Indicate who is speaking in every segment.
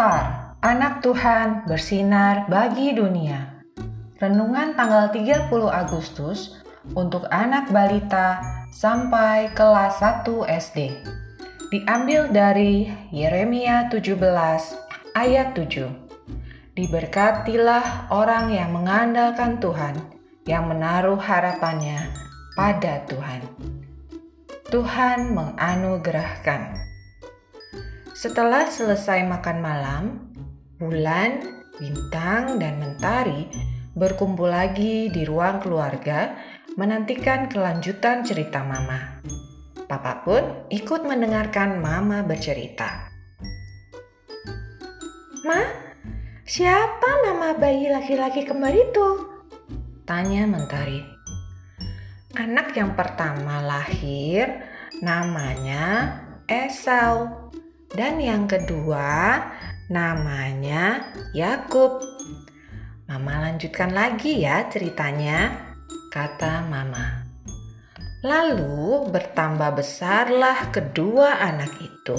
Speaker 1: Star, anak Tuhan bersinar bagi dunia. Renungan tanggal 30 Agustus untuk anak balita sampai kelas 1 SD. Diambil dari Yeremia 17 ayat 7. Diberkatilah orang yang mengandalkan Tuhan, yang menaruh harapannya pada Tuhan. Tuhan menganugerahkan. Setelah selesai makan malam, bulan, bintang, dan mentari berkumpul lagi di ruang keluarga menantikan kelanjutan cerita Mama. Papa pun ikut mendengarkan Mama bercerita.
Speaker 2: Ma, siapa nama bayi laki-laki kembar itu?
Speaker 1: Tanya Mentari. Anak yang pertama lahir namanya Esau. Dan yang kedua, namanya Yakub. Mama lanjutkan lagi ya ceritanya, kata Mama. Lalu bertambah besarlah kedua anak itu.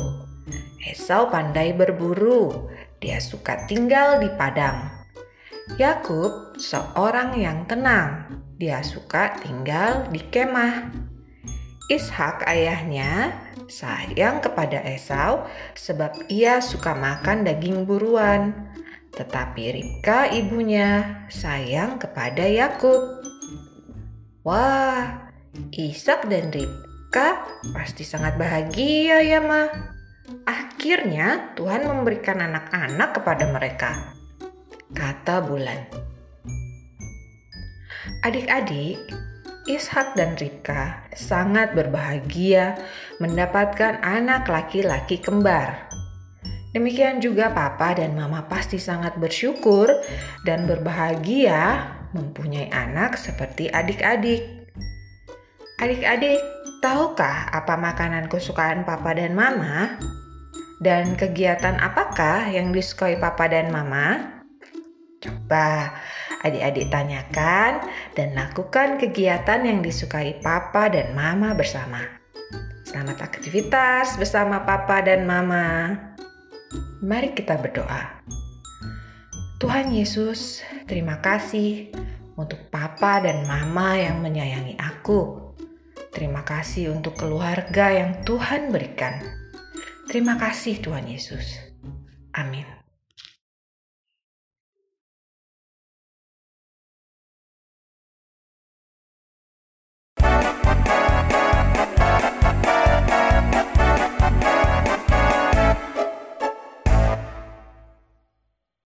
Speaker 1: Esau pandai berburu, dia suka tinggal di padang. Yakub seorang yang tenang, dia suka tinggal di kemah. Ishak ayahnya sayang kepada Esau sebab ia suka makan daging buruan. Tetapi Ribka ibunya sayang kepada Yakub. Wah, Ishak dan Ribka pasti sangat bahagia ya, Ma. Akhirnya Tuhan memberikan anak-anak kepada mereka. Kata bulan. Adik-adik, Ishak dan Ribka sangat berbahagia mendapatkan anak laki-laki kembar. Demikian juga papa dan mama pasti sangat bersyukur dan berbahagia mempunyai anak seperti adik-adik. Adik-adik, tahukah apa makanan kesukaan papa dan mama? Dan kegiatan apakah yang disukai papa dan mama? Coba adik-adik tanyakan dan lakukan kegiatan yang disukai papa dan mama bersama. Selamat aktivitas bersama papa dan mama. Mari kita berdoa. Tuhan Yesus, terima kasih untuk papa dan mama yang menyayangi aku. Terima kasih untuk keluarga yang Tuhan berikan. Terima kasih Tuhan Yesus. Amin.